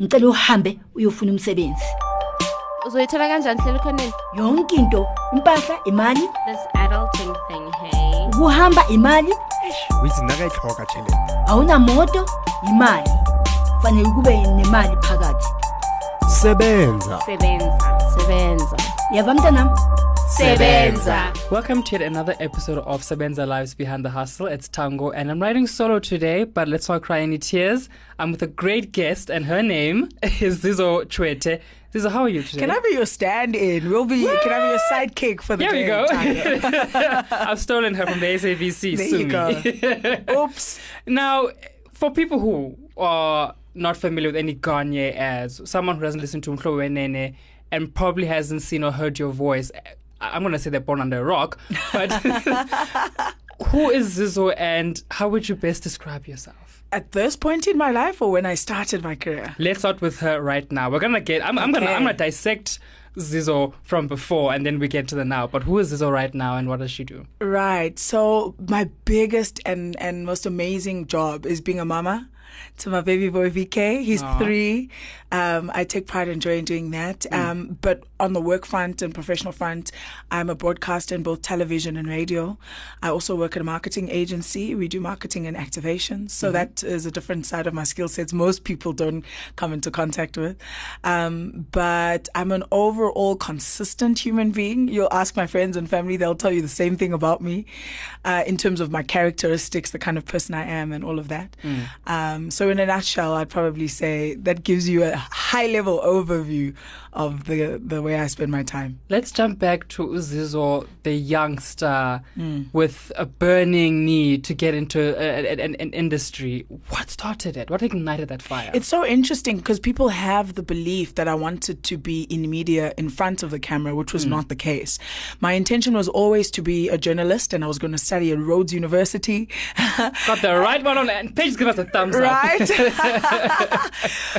ngicela uhambe uyofuna umsebenzi. Uzoyithola kanjani hlela ukhoneni yonke into impahla imali. This adulting thing hey. Ukuhamba imali. Withi nakayitlhoga tšhelete awunamoto imali. Fanele kube nemali phakathi. Sebenza. Sebenza. Sebenza. Yava mntanam? Sebenza Welcome to yet another episode of Sebenza Lives Behind the Hustle. It's Tango, and I'm writing solo today, but let's not cry any tears. I'm with a great guest, and her name is Zizo Tshwete. Zizo, how are you today? Can I be your stand-in? We'll be. Can I be your sidekick for the Here we day? go. I've stolen her from the SABC. There Sue you me. Oops. Now, for people who are not familiar with any Ganye as someone who doesn't listen to Mhlo Wenene and probably hasn't seen or heard your voice, I- I'm going to say they're born under a rock, but who is Zizo and how would you best describe yourself? At this point in my life, or when I started my career? Let's start with her right now. We're gonna get. I'm, I'm gonna. I'm gonna dissect Zizo from before, and then we get to the now. But who is Zizo right now, and what does she do? Right. So my biggest and and most amazing job is being a mama to my baby boy VK. He's Aw. three. Um, I take pride and joy in doing that. Um, but on the work front and professional front, I'm a broadcaster in both television and radio. I also work at a marketing agency. We do marketing and activations. So that is a different side of my skill sets most people don't come into contact with. Um, but I'm an overall consistent human being. You'll ask my friends and family, they'll tell you the same thing about me uh, in terms of my characteristics, the kind of person I am, and all of that. Um, so, in a nutshell, I'd probably say that gives you a high level overview of the, the way I spend my time. Let's jump back to Zizo, the youngster Hmm. with a burning need to get into a, a- an, an industry. What started it? What ignited that fire? It's so interesting because people have the belief that I wanted to be in media in front of the camera, which was not the case. My intention was always to be a journalist and I was going to study at Rhodes University. Got the right one on, please give us a thumbs up. Right?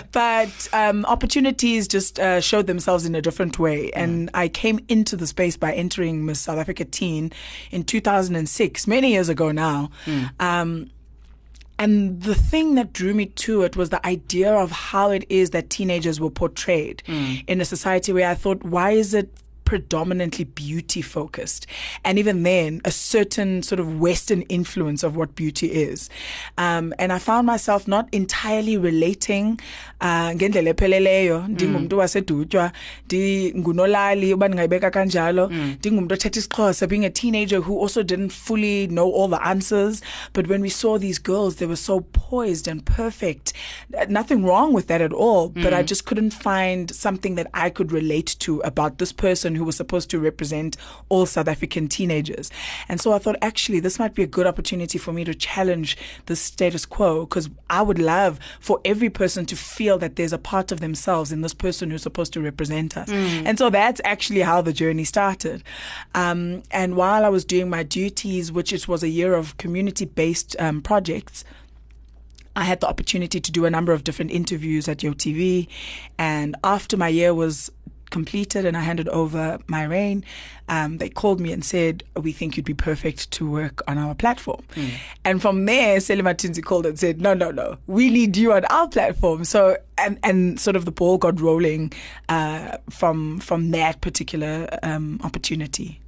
but um, opportunities just uh, showed themselves in a different way. And I came into the space by entering Miss South Africa Teen in 2006, many years ago now. Um, and the thing that drew me to it was the idea of how it is that teenagers were portrayed in a society where I thought, why is it predominantly beauty focused? And even then, a certain sort of Western influence of what beauty is. Um, and I found myself not entirely relating uh, ngendlela epheleleyo. Ndingumuntu wasedutywa ndingunolali uba ndingayibeka kanjalo. Ndingumuntu othetha isixhosa being a teenager who also didn't fully know all the answers. But when we saw these girls they were so poised and perfect. Nothing wrong with that at all but i just couldn't find something that i could relate to about this person who was supposed to represent all south african teenagers. And so i thought actually this might be a good opportunity for me to challenge the status quo because i would love for every person to feel that there's a part of themselves in this person who's supposed to represent us and so that's actually how the journey started. Um, and while i was doing my duties which it was a year of community-based um, projects I had the opportunity to do a number of different interviews at YoTV. And after my year was completed and I handed over my reign, um, they called me and said, We think you'd be perfect to work on our platform. And from there, Selimathunzi called and said, No, no, no, we need you on our platform. So, and, and sort of the ball got rolling uh, from, from that particular um, opportunity.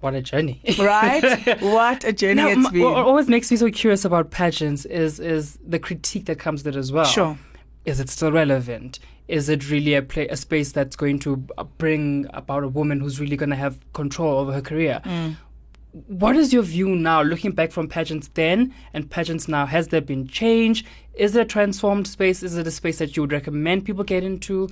What a journey. Right? what a journey Now, it's been. what always makes me so curious about pageants is is the critique that comes with it as well. Sure. Is it still relevant? Is it really a play, a space that's going to uh, bring about a woman who's really going to have control over her career? Mm. What is your view now, looking back from pageants then and pageants now? Has there been change? Is it a transformed space? Is it a space that you would recommend people get into?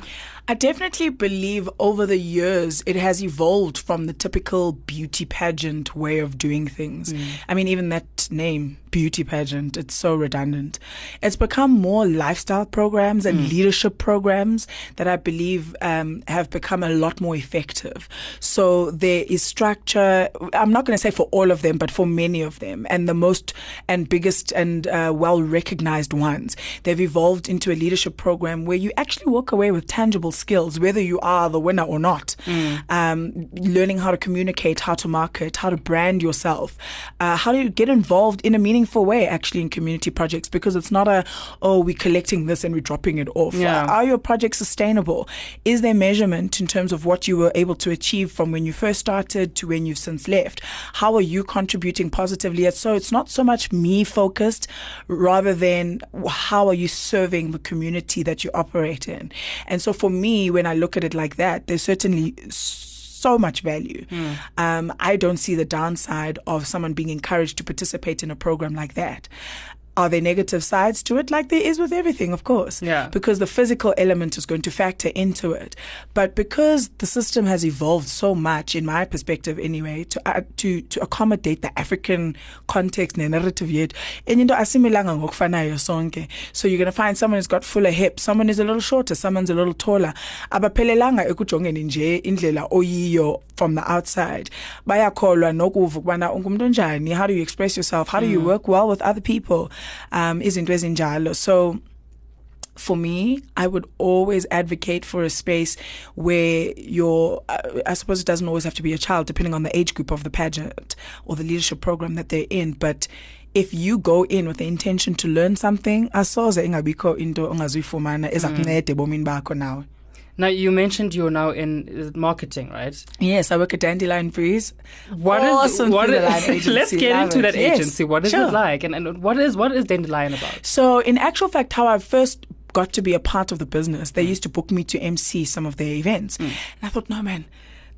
I definitely believe over the years it has evolved from the typical beauty pageant way of doing things. I mean, even that name, beauty pageant, it's so redundant. It's become more lifestyle programs and leadership programs that I believe um, have become a lot more effective. So there is structure. I'm not going to say for all of them, but for many of them. And the most and biggest and uh, well recognized one They've evolved into a leadership program where you actually walk away with tangible skills, whether you are the winner or not. Um, learning how to communicate, how to market, how to brand yourself, uh, how to get involved in a meaningful way, actually, in community projects, because it's not a, oh, we're collecting this and we're dropping it off. Yeah. Are your projects sustainable? Is there measurement in terms of what you were able to achieve from when you first started to when you've since left? How are you contributing positively? So it's not so much me focused, rather than how are you serving the community that you operate in? And so for me, when I look at it like that, there's certainly so much value. Um, I don't see the downside of someone being encouraged to participate in a program like that. Are there negative sides to it? Like there is with everything, of course. Yeah. Because the physical element is going to factor into it. But because the system has evolved so much, in my perspective anyway, to uh, to to accommodate the African context ne-narrative yet, and ngokufanayo sonke. So you're gonna find someone who's got fuller hips, someone is a little shorter, someone's a little taller. Abaphelelanga ekujongeni nje indlela oyiyo from the outside. Bayakholwa nokuva ukubana ungumuntu onjani, how do you express yourself, how do you work well with other people, um, izinto ezinjalo. So for me, I would always advocate for a space where you're, uh, I suppose it doesn't always have to be a child, depending on the age group of the pageant or the leadership program that they're in. But if you go in with the intention to learn something, asoze ingabikho into ongazuyifumana ezakunceda ebomini bakho nawe. Now you mentioned you're now in marketing, right? Yes, I work at Dandelion Breeze. What is Awesome what is- line agency. let's get Love into it. that Yes, agency. What is sure. it like, and, and what is what is Dandelion about? So, in actual fact, how I first got to be a part of the business, they mm. used to book me to MC some of their events. Mm. And I thought, no, man,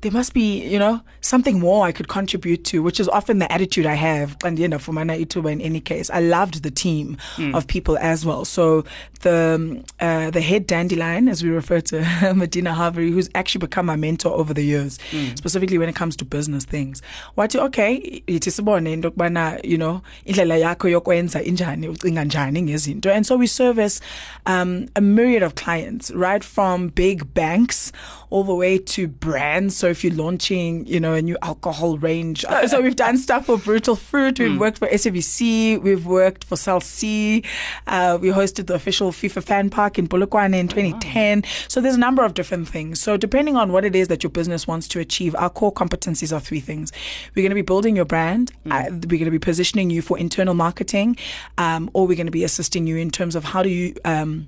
there must be, you know, something more I could contribute to, which is often the attitude I have. And, you know, for Mana Ituba in any case, I loved the team of people as well. So, the uh, the head dandelion, as we refer to Medina Harvey, who's actually become my mentor over the years, specifically when it comes to business things. Wathi okay, it is into kubana, you know, indlela yakho yokwenza injani, ucinga njani. And so we service um, a myriad of clients, right from big banks all the way to brands. So if you're launching, you know, a new alcohol range. Uh, so we've done stuff for Brutal Fruit. We've worked for SABC. We've worked for Cell C. Uh, we hosted the official FIFA fan park in Polokwane in 2010. So there's a number of different things. So depending on what it is that your business wants to achieve, our core competencies are three things. We're going to be building your brand. Uh, we're going to be positioning you for internal marketing, um, or we're going to be assisting you in terms of how do you. Um,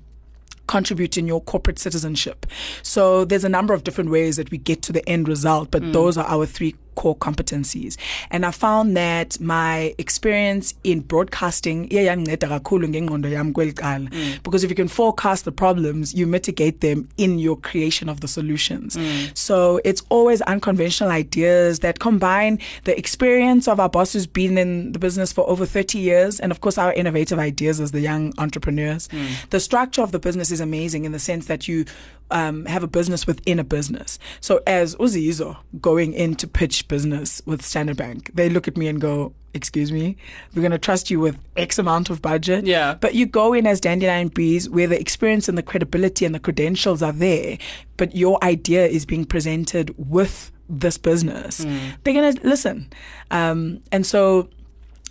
contribute in your corporate citizenship. So there's a number of different ways that we get to the end result, but mm. those are our three core competencies. And I found that my experience in broadcasting iye yandinceda kakhulu ngengqondo yam kweli cala. Mm. because if you can forecast the problems, you mitigate them in your creation of the solutions. Mm. So it's always unconventional ideas that combine the experience of our boss who's been in the business for over 30 years and of course our innovative ideas as the young entrepreneurs. Mm. The structure of the business is amazing in the sense that you um, have a business within a business. So as Uzizo going in to pitch business with Standard Bank, they look at me and go, excuse me, we're going to trust you with X amount of budget. Yeah. But you go in as Dandelion Breeze where the experience and the credibility and the credentials are there, but your idea is being presented with this business. They're going to listen. Um, and so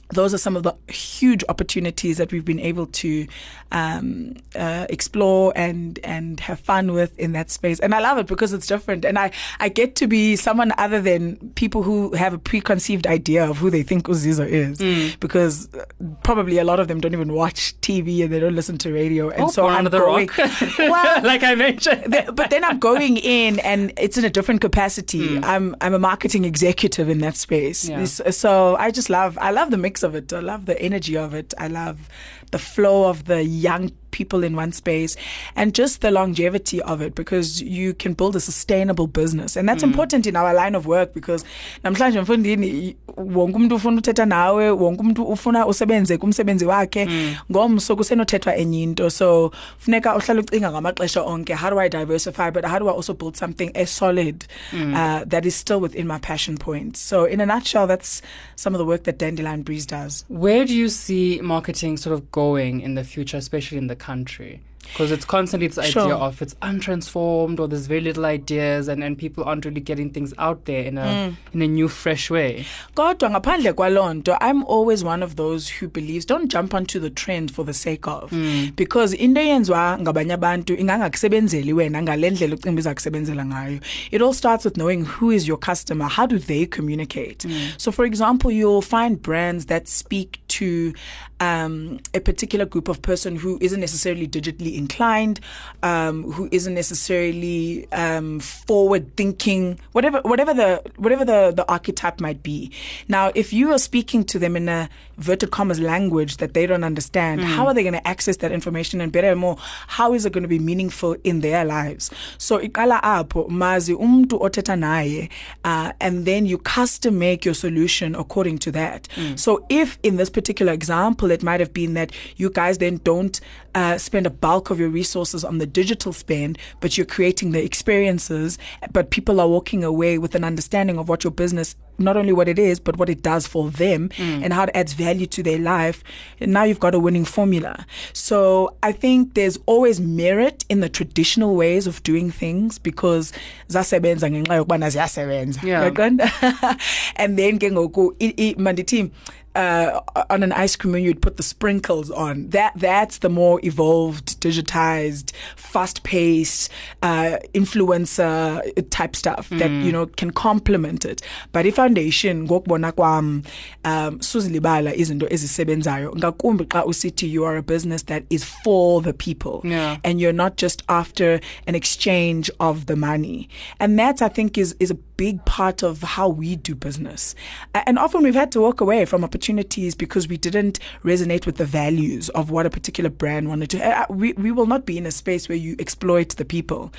those are some of the huge opportunities that we've been able to um, uh, explore and and have fun with in that space. And I love it because it's different, and I I get to be someone other than people who have a preconceived idea of who they think Uzizo is, because uh, probably a lot of them don't even watch TV and they don't listen to radio, and Oh, so I'm going, rock. well, like I mentioned. the- but then I'm going in and it's in a different capacity. I'm I'm a marketing executive in that space. Yeah. So I just love I love the mix of it. I love the energy of it. I love the flow of the young people in one space and just the longevity of it because you can build a sustainable business. And that's mm. important in our line of work because namhlanje mfundini wonke umuntu ufuna uthetha nawe wonke umuntu ufuna usebenze kumsebenzi wakhe. Mm. Ngomso kusenothethwa enye into. So funeka uhlale ucinga ngamaxesha onke how do i diversify but how do i also build something as solid mm. uh, that is still within my passion points? So in a nutshell that's some of the work that dandelion breeze does. Where do you see marketing sort of going in the future, especially in the country? Because it's constantly this idea Sure. of it's untransformed or there's very little ideas and, and people aren't really getting things out there in a Mm. in a new fresh way. kodwa ngaphandle kwalonto i'm always one of those who believes don't jump onto the trend for the sake of because into eyenziwa ngabanye abantu ingangakusebenzeli wena ngale ndlela ucimba izakusebenzela ngayo it all starts with knowing who is your customer how do they communicate so for example you'll find brands that speak to um, a particular group of person who isn't necessarily digitally inclined, um, who isn't necessarily um, forward thinking, whatever, whatever the whatever the, the archetype might be. Now, if you are speaking to them in a verted commas language that they don't understand, how are they going to access that information? And better and more, how is it going to be meaningful in their lives? So, ikala apho mazi umtu othetha naye, uh, and then you custom make your solution according to that. So, if in this particular example, it might have been that you guys then don't uh, spend a bulk of your resources on the digital spend, but you're creating the experiences, but people are walking away with an understanding of what your business, not only what it is, but what it does for them and how it adds value to their life. And now you've got a winning formula. So I think there's always merit in the traditional ways of doing things because zasebenza ngenxa yokubana ziyasebenza. Yeah. And then ke ngoku mandithi uh, on an ice cream when you'd put the sprinkles on. That that's the more evolved, digitized, fast-paced, uh, influencer type stuff that you know can complement it. But ifoundation ngokubona kwam um suzilibala izinto ezisebenzayo ngakumbi xa usithi you are a business that is for the people Yeah. and you're not just after an exchange of the money. And that I think is is a big part of how we do business. And often we've had to walk away from opportunities because we didn't resonate with the values of what a particular brand wanted to. Uh, we we will not be in a space where you exploit the people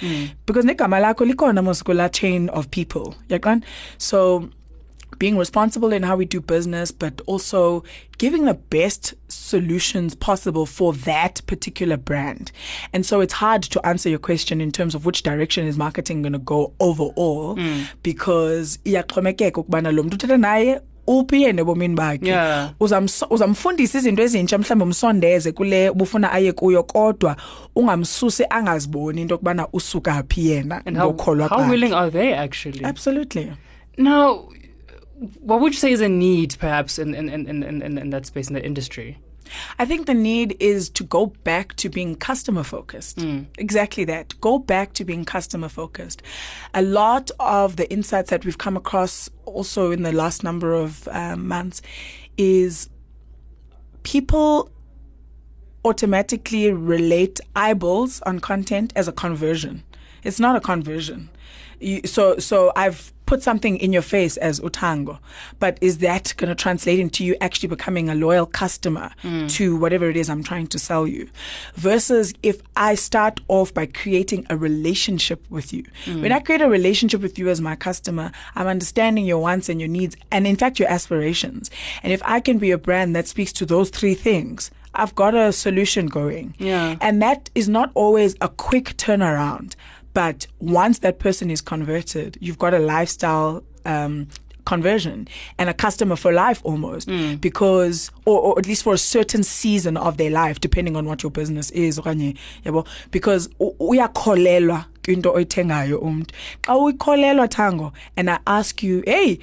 because negama lakho likhona mos kula chain of people. So being responsible in how we do business, but also giving the best solutions possible for that particular brand. And so it's hard to answer your question in terms of which direction is marketing going to go overall because iyaxhomekeka ukubana lo mntu uphi yena ebomini bakhe Yeah. Uzamfundisa izinto ezintsha mhlawumbe umsondeze kule ubufuna aye kuyo kodwa ungamsusi angaziboni into yokubana usuka phi yena And how, ngokholwa how willing are they actually? absolutely Now, what would you say is a need perhaps in, in, in, in, in, in that space, in that industry? I think the need is to go back to being customer focused. Exactly that. Go back to being customer focused. A lot of the insights that we've come across also in the last number of um, months is people automatically relate eyeballs on content as a conversion. It's not a conversion. You, so, so I've put something in your face as utango, but is that going to translate into you actually becoming a loyal customer mm. to whatever it is I'm trying to sell you? Versus if I start off by creating a relationship with you. Mm. When I create a relationship with you as my customer, I'm understanding your wants and your needs, and in fact, your aspirations. And if I can be a brand that speaks to those three things, I've got a solution going. Yeah. And that is not always a quick turnaround. But once that person is converted, you've got a lifestyle um, conversion and a customer for life almost because or, or at least for a certain season of their life depending on what your business is because u- uyakholelwa kwinto oyithengayo umuntu xa uyikholelwa tango and i ask you hey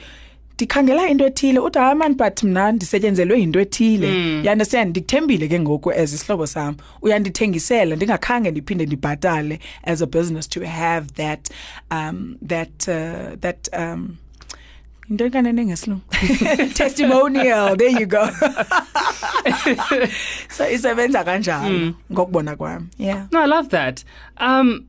ndikhangela into ethile uthi hayi mani but mna ndisetyenzelwe yinto ethile. You understand? Ndikuthembile ke ngoku as isihlobo sam. Uyandithengisela ndingakhange ndiphinde ndibhatale as a business to have that um that uh, that um into kanene ngesilungu? Testimonial. There you go. So isebenza kanjalo ngokubona kwami yeah. No, I love that. Um,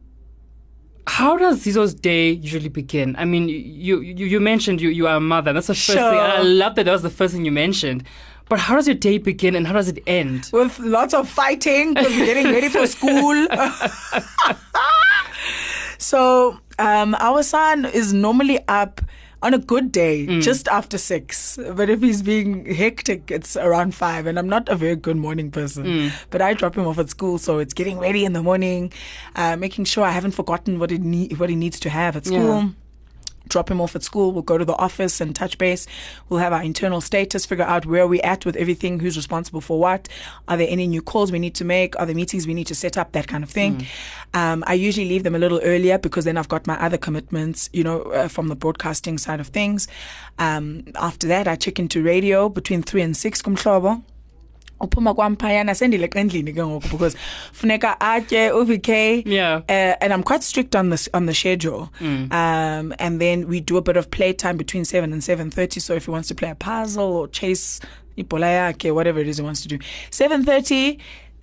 how does Zizo's day usually begin? I mean, you you, you mentioned you, you are a mother. That's the first thing. And I Sure. love that that was the first thing you mentioned. But how does your day begin and how does it end? with lots of fighting because we're getting ready for school. so um, our son is normally up on a good day just after six, but if he's being hectic, it's around five. And I'm not a very good morning person, but I drop him off at school, so it's getting ready in the morning, uh, making sure I haven't forgotten what he need, what he needs to have at school. Yeah. Drop him off at school. We'll go to the office and touch base. We'll have our internal status, figure out where we're at with everything, who's responsible for what. Are there any new calls we need to make? Are there meetings we need to set up? That kind of thing. Um, I usually leave them a little earlier because then I've got my other commitments, you know, uh, from the broadcasting side of things. Um, after that, I check into radio between three and six kumhlobo. Uphuma kwamphayana sendileqa endlini ke ngoku because funeka atye uvk Yeah. uh, and i'm quite strict on this on the schedule Mm. um, and then we do a bit of playtime between 7 and 7.30 so if he wants to play a puzzle or chase ibhola yakhe whatever it is he wants to do 7.30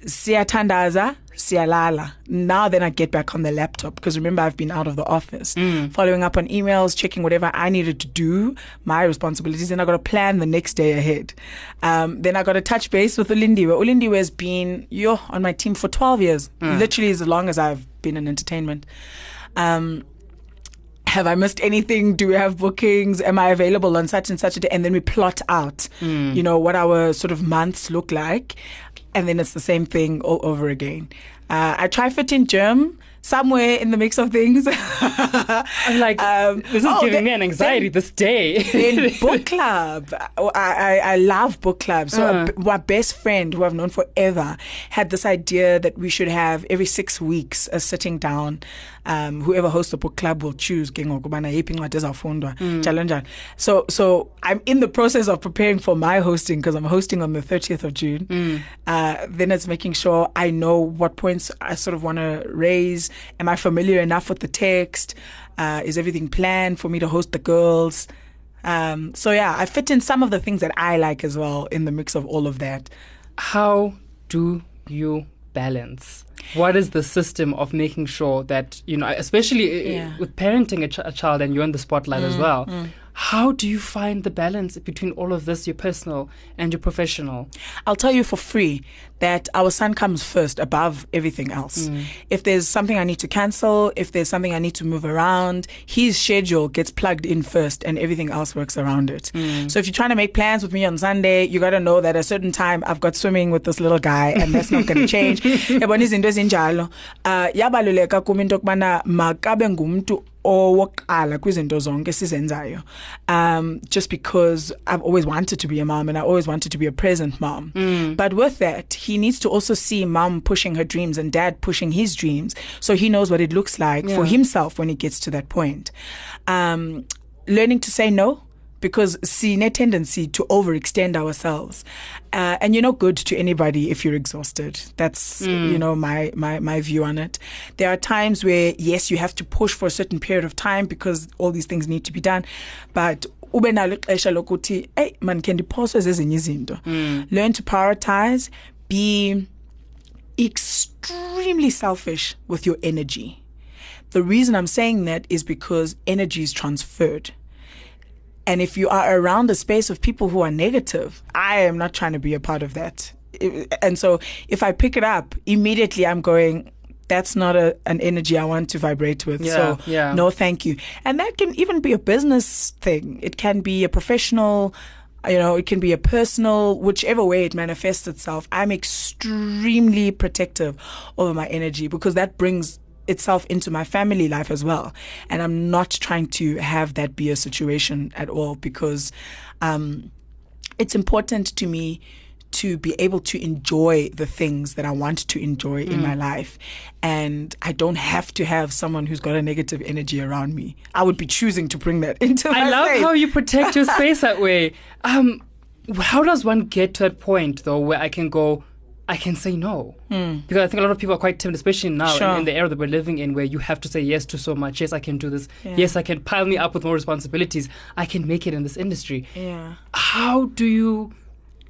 siyathandaza siyalala. Now then i get back on the laptop because remember i've been out of the office. Following up on emails checking whatever i needed to do my responsibilities then i got to plan the next day ahead. Um, then i got to touch base with ulindiwe. Ulindiwe has been yo on my team for 12 years. Literally as long as i've been in entertainment. Um, have I missed anything? Do we have bookings? Am I available on such and such a day? And then we plot out, you know, what our sort of months look like. And then it's the same thing all over again. Uh, I try fitting in germ somewhere in the mix of things. I'm like, Um, this is oh, giving then- me an anxiety this day. in book club. I, I, I love book club. So Uh. a- my best friend, who I've known forever, had this idea that we should have every six weeks a sitting down. Um, whoever hosts the book club will choose ke ngoku ubana yiphi incwadi ezawufundwa njalo njalo. So so i'm in the process of preparing for my hosting because i'm hosting on the 30th of june. Uh, then it's making sure i know what points i sort of want to raise. Am i familiar enough with the text? Uh, is everything planned for me to host the girls? Um, so yeah, I fit in some of the things that I like as well in the mix of all of that. How do you balance? What is the system of making sure that, you know, especially uh, Yeah. with parenting a, ch- a child and you're in the spotlight as well? How do you find the balance between all of this, your personal and your professional? I'll tell you for free that our son comes first above everything else. Mm. If there's something I need to cancel, if there's something I need to move around, his schedule gets plugged in first and everything else works around it. Mm. So if you're trying to make plans with me on Sunday, you got to know that at a certain time I've got swimming with this little guy and that's not going to change. Yabona izinto ezinjalo. Uh, yabaluleka kum into kubana makabe ngumuntu owokuqala kwizinto zonke sizenzayo um just because I've always wanted to be a mom and I always wanted to be a present mom. But with that he needs to also see mom pushing her dreams and dad pushing his dreams. So he knows what it looks like for himself when he gets to that point. Um learning to say no because sine tendency to overextend ourselves. Uh, and you're not good to anybody if you're exhausted. That's you know my, my my view on it. There are times where yes you have to push for a certain period of time because all these things need to be done. But ube nalo ixesha lokuthi hey man ndiphoswe zezinye izinto. Learn to prioritize. Be extremely selfish with your energy. The reason i'm saying that is because energy is transferred and if you are around a space of people who are negative, I am not trying to be a part of that. And so if I pick it up, immediately I'm going, that's not a, an energy I want to vibrate with. Yeah, so yeah. no, thank you. And that can even be a business thing. It can be a professional, you know, it can be a personal, whichever way it manifests itself. I'm extremely protective over my energy because that brings itself into my family life as well. And I'm not trying to have that be a situation at all because um, it's important to me to be able to enjoy the things that I want to enjoy in my life. And I don't have to have someone who's got a negative energy around me. I would be choosing to bring that into my I love space. how you protect your space that way. Um, how does one get to that point though, where I can go? I can say no because I think a lot of people are quite timid, especially now. Sure. in, in the era that we're living in, where you have to say yes to so much. Yes, I can do this. Yeah. Yes, I can pile me up with more responsibilities. I can make it in this industry. yeah. How do you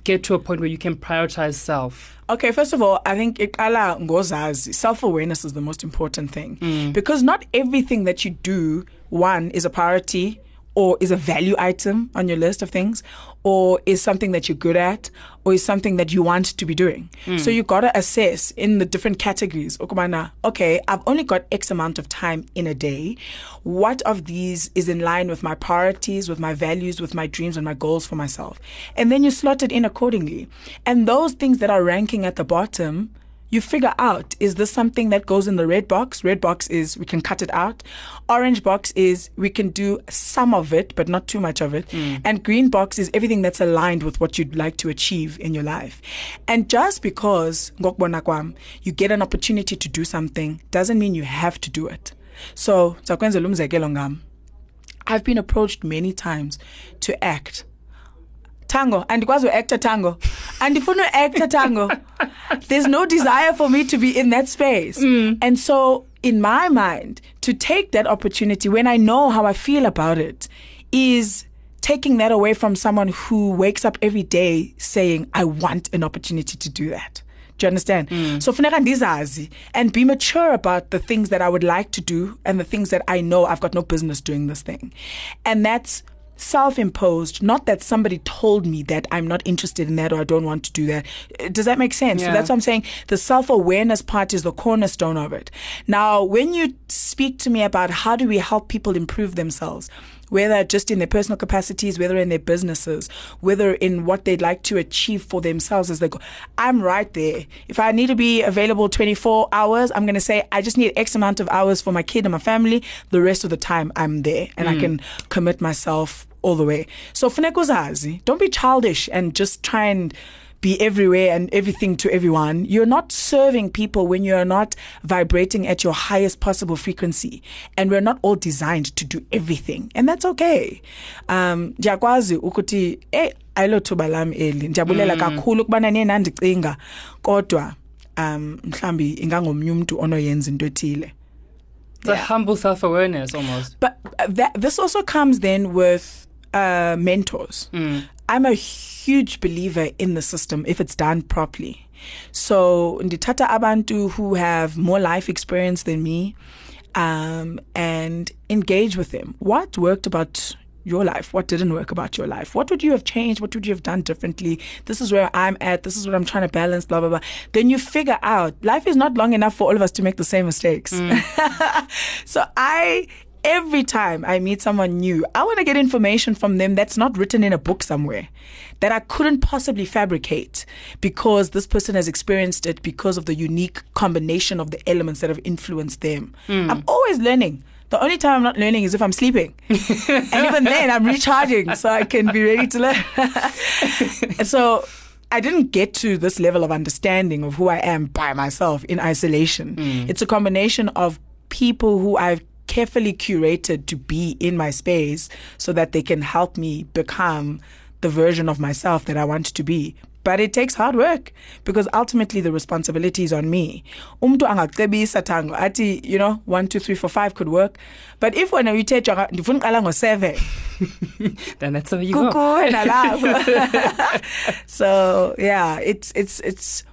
get to a point where you can prioritize self? Okay, first of all, I think iqala ngozazi. Self-awareness is the most important thing. Mm. Because not everything that you do, one, is a priority or is a value item on your list of things or is something that you're good at or is something that you want to be doing. Mm. So you got to assess in the different categories. Okay, I've only got X amount of time in a day. What of these is in line with my priorities, with my values, with my dreams and my goals for myself? And then you slot it in accordingly. And those things that are ranking at the bottom, you figure out is this something that goes in the red box? Red box is we can cut it out. Orange box is we can do some of it, but not too much of it. Mm. And green box is everything that's aligned with what you'd like to achieve in your life. And just because you get an opportunity to do something doesn't mean you have to do it. So, sakwenzela umzekelo ngam. I've been approached many times to act. Tango, andikwazi uactor tango. Andifuna uactor tango. There's no desire for me to be in that space. Mm. And so in my mind, to take that opportunity when I know how I feel about it is taking that away from someone who wakes up every day saying, I want an opportunity to do that. Do you understand? Mm. So funeka ndizazi and be mature about the things that I would like to do and the things that I know I've got no business doing this thing. And that's self-imposed, not that somebody told me that I'm not interested in that or I don't want to do that. Does that make sense? So that's what I'm saying. The self-awareness part is the cornerstone of it. Now, when you speak to me about how do we help people improve themselves, whether just in their personal capacities, whether in their businesses, whether in what they'd like to achieve for themselves as they go. I'm right there. If I need to be available 24 hours, I'm going to say, I just need X amount of hours for my kid and my family. The rest of the time, I'm there and I mm. can commit myself all the way. So, funeka uzazi. don't be childish and just try and be everywhere and everything to everyone. You're not serving people when you're not vibrating at your highest possible frequency. And we're not all designed to do everything. And that's okay. Um, ndiyakwazi ukuthi, eh, ayilo thuba lam eli. Ndiyabulela kakhulu ukubana niye nandicinga. Kodwa, um, mhlambi ingangomnye umuntu onoyenza into ethile. It's a humble self awareness almost. But uh, that this also comes then with uh, mentors. I'm a huge believer in the system if it's done properly. So ndithatha abantu who have more life experience than me, um, and engage with them. What worked about your life? What didn't work about your life? What would you have changed? What would you have done differently? This is where I'm at. This is what I'm trying to balance. Blah blah blah. Then you figure out life is not long enough for all of us to make the same mistakes. so I every time I meet someone new, I want to get information from them that's not written in a book somewhere, that I couldn't possibly fabricate because this person has experienced it because of the unique combination of the elements that have influenced them. Hmm. I'm always learning. The only time I'm not learning is if I'm sleeping. and even then, I'm recharging so I can be ready to learn. and so I didn't get to this level of understanding of who I am by myself in isolation. Hmm. It's a combination of people who I've carefully curated to be in my space so that they can help me become the version of myself that I want to be. But it takes hard work because ultimately the responsibility is on me. Umtu angacebisa tango ati you know one two three four five could work, but if when you take ndifuna uqala ngo seven Then that's how you go. kuku wena lapho. so yeah, it's it's it's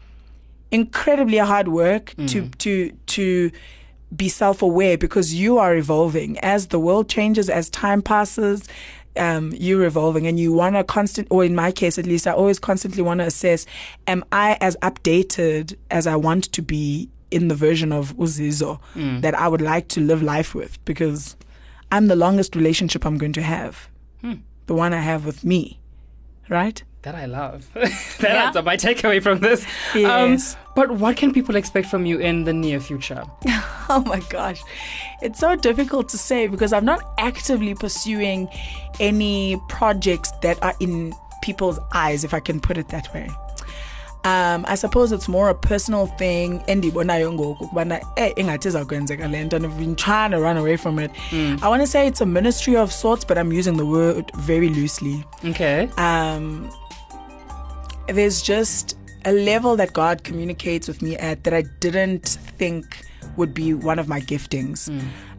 incredibly hard work to mm. to to be self-aware because you are evolving. As the world changes as time passes um, you're evolving and you want to constant or in my case at least i always constantly want to assess am i as updated as i want to be in the version of uzizo that i would like to live life with? Because i'm the longest relationship i'm going to have. The one i have with me right That I love. That's my takeaway from this. Yes. Um, but what can people expect from you in the near future? Oh my gosh. It's so difficult to say because I'm not actively pursuing any projects that are in people's eyes, if I can put it that way. Um, I suppose it's more a personal thing ngoku ukubana eh ingathi izawukwenzeka le nto and I've been trying to run away from it. I want to say it's a ministry of sorts, but I'm using the word very loosely. Okay. um, there's just a level that God communicates with me at that I didn't think would be one of my giftings.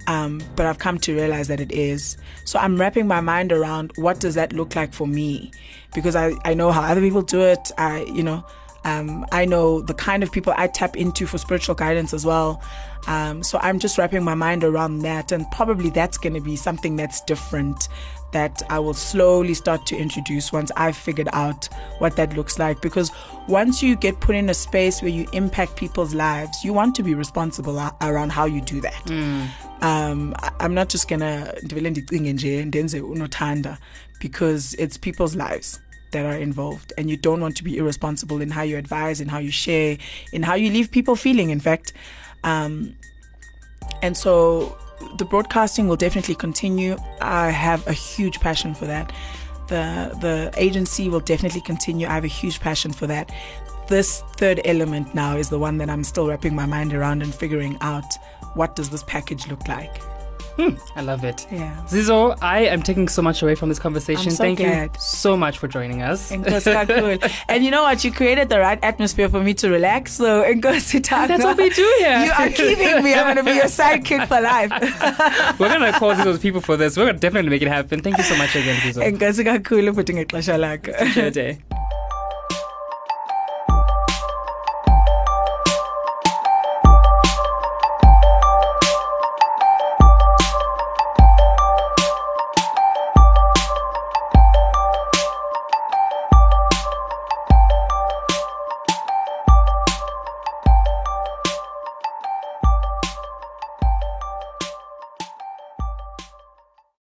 Um, but I've come to realize that it is. So I'm wrapping my mind around what does that look like for me? Because I, I know how other people do it. I, you know, um, I know the kind of people I tap into for spiritual guidance as well. Um, so I'm just wrapping my mind around that. And probably that's going to be something that's different that I will slowly start to introduce once I've figured out what that looks like. Because once you get put in a space where you impact people's lives, you want to be responsible around how you do that. Um, I- I'm not just gonna ndivele ndicinge nje ndenze unothanda because it's people's lives. That are involved, and you don't want to be irresponsible in how you advise, in how you share, in how you leave people feeling. In fact, um, and so the broadcasting will definitely continue. I have a huge passion for that. The the agency will definitely continue. I have a huge passion for that. This third element now is the one that I'm still wrapping my mind around and figuring out what does this package look like. I love it. Yeah. Zizo, I am taking so much away from this conversation. So Thank you so much for joining us. And you know what? You created the right atmosphere for me to relax. So Nkosi Taka. That's what we do here. You are keeping me. I'm going to be your sidekick for life. We're gonna call Zizo's people for this. We're gonna definitely make it happen. Thank you so much again, Zizo. Nkosi kakhulu futhi ngexesha lakho. Enjoy your day.